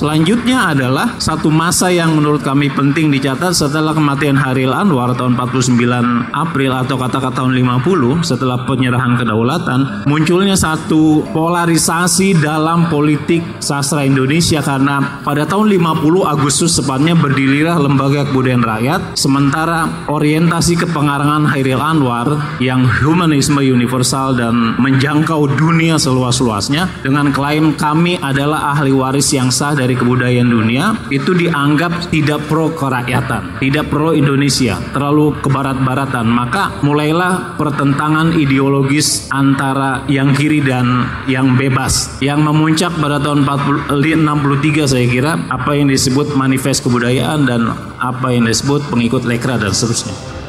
Selanjutnya adalah satu masa yang menurut kami penting dicatat setelah kematian Haril Anwar tahun 49 April atau kata-kata tahun 50 setelah penyerahan kedaulatan munculnya satu polarisasi dalam politik sastra Indonesia karena pada tahun 50 Agustus sepatnya berdirilah Lembaga Kebudayaan Rakyat sementara orientasi kepengarangan Hairil Anwar yang humanisme universal dan menjangkau dunia seluas-luasnya dengan klaim kami adalah ahli waris yang sah dari kebudayaan dunia itu dianggap tidak pro kerakyatan, tidak pro Indonesia, terlalu kebarat-baratan. Maka mulailah pertentangan ideologis antara yang kiri dan yang bebas yang memuncak pada tahun 40, 63 saya kira apa yang disebut manifest kebudayaan dan apa yang disebut pengikut lekra dan seterusnya.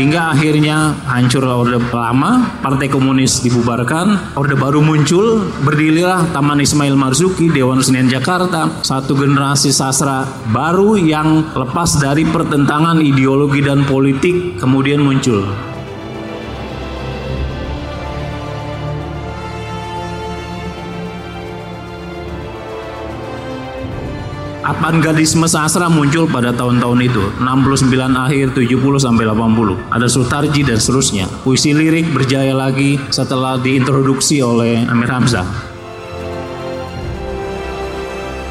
Hingga akhirnya hancur Orde Lama, Partai Komunis dibubarkan, Orde Baru muncul, berdirilah Taman Ismail Marzuki, Dewan Senian Jakarta, satu generasi sastra baru yang lepas dari pertentangan ideologi dan politik kemudian muncul. Avantgardisme sastra muncul pada tahun-tahun itu 69 akhir 70 sampai 80 ada Sutarji dan seterusnya. Puisi lirik berjaya lagi setelah diintroduksi oleh Amir Hamzah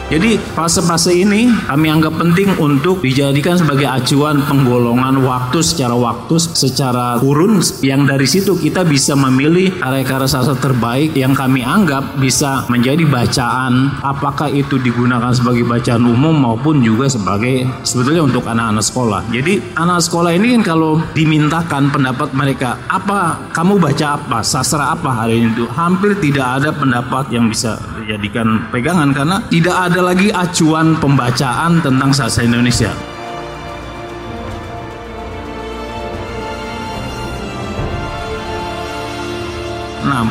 jadi fase-fase ini kami anggap penting untuk dijadikan sebagai acuan penggolongan waktu secara waktu, secara kurun. Yang dari situ kita bisa memilih karya-karya sastra terbaik yang kami anggap bisa menjadi bacaan apakah itu digunakan sebagai bacaan umum maupun juga sebagai sebetulnya untuk anak-anak sekolah. Jadi anak sekolah ini kan kalau dimintakan pendapat mereka apa kamu baca apa? Sastra apa hari ini? Itu hampir tidak ada pendapat yang bisa dijadikan pegangan karena tidak ada ada lagi acuan pembacaan tentang sastra Indonesia. Nah,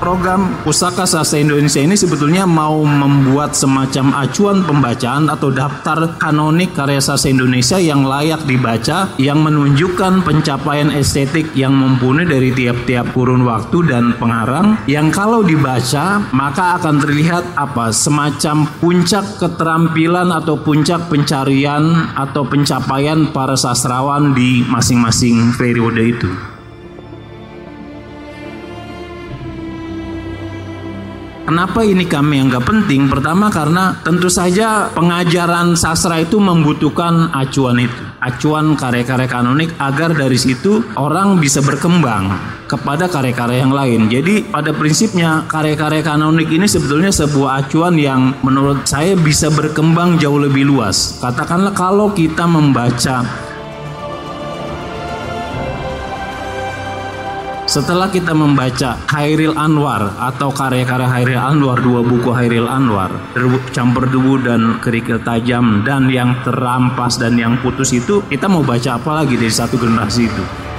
program Pusaka Sastra Indonesia ini sebetulnya mau membuat semacam acuan pembacaan atau daftar kanonik karya sastra Indonesia yang layak dibaca yang menunjukkan pencapaian estetik yang mumpuni dari tiap-tiap kurun waktu dan pengarang yang kalau dibaca maka akan terlihat apa semacam puncak keterampilan atau puncak pencarian atau pencapaian para sastrawan di masing-masing periode itu. Kenapa ini kami anggap penting? Pertama karena tentu saja pengajaran sastra itu membutuhkan acuan itu. Acuan karya-karya kanonik agar dari situ orang bisa berkembang kepada karya-karya yang lain. Jadi pada prinsipnya karya-karya kanonik ini sebetulnya sebuah acuan yang menurut saya bisa berkembang jauh lebih luas. Katakanlah kalau kita membaca Setelah kita membaca Hairil Anwar atau karya-karya Hairil Anwar, dua buku Hairil Anwar, Campur Debu dan Kerikil Tajam dan yang terampas dan yang putus itu, kita mau baca apa lagi dari satu generasi itu?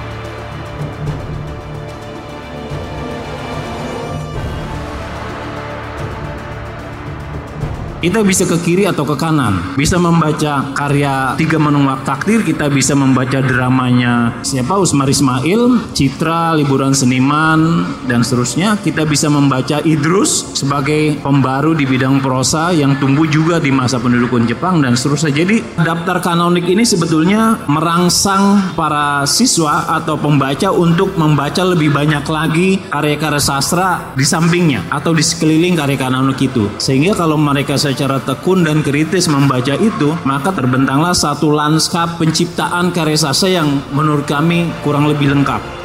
Kita bisa ke kiri atau ke kanan. Bisa membaca karya Tiga Menunggak Takdir, kita bisa membaca dramanya siapa Usmar Ismail, Citra, Liburan Seniman, dan seterusnya. Kita bisa membaca Idrus sebagai pembaru di bidang prosa yang tumbuh juga di masa pendudukan Jepang dan seterusnya. Jadi daftar kanonik ini sebetulnya merangsang para siswa atau pembaca untuk membaca lebih banyak lagi karya-karya sastra di sampingnya atau di sekeliling karya kanonik itu. Sehingga kalau mereka secara tekun dan kritis membaca itu, maka terbentanglah satu lanskap penciptaan karya sastra yang menurut kami kurang lebih lengkap.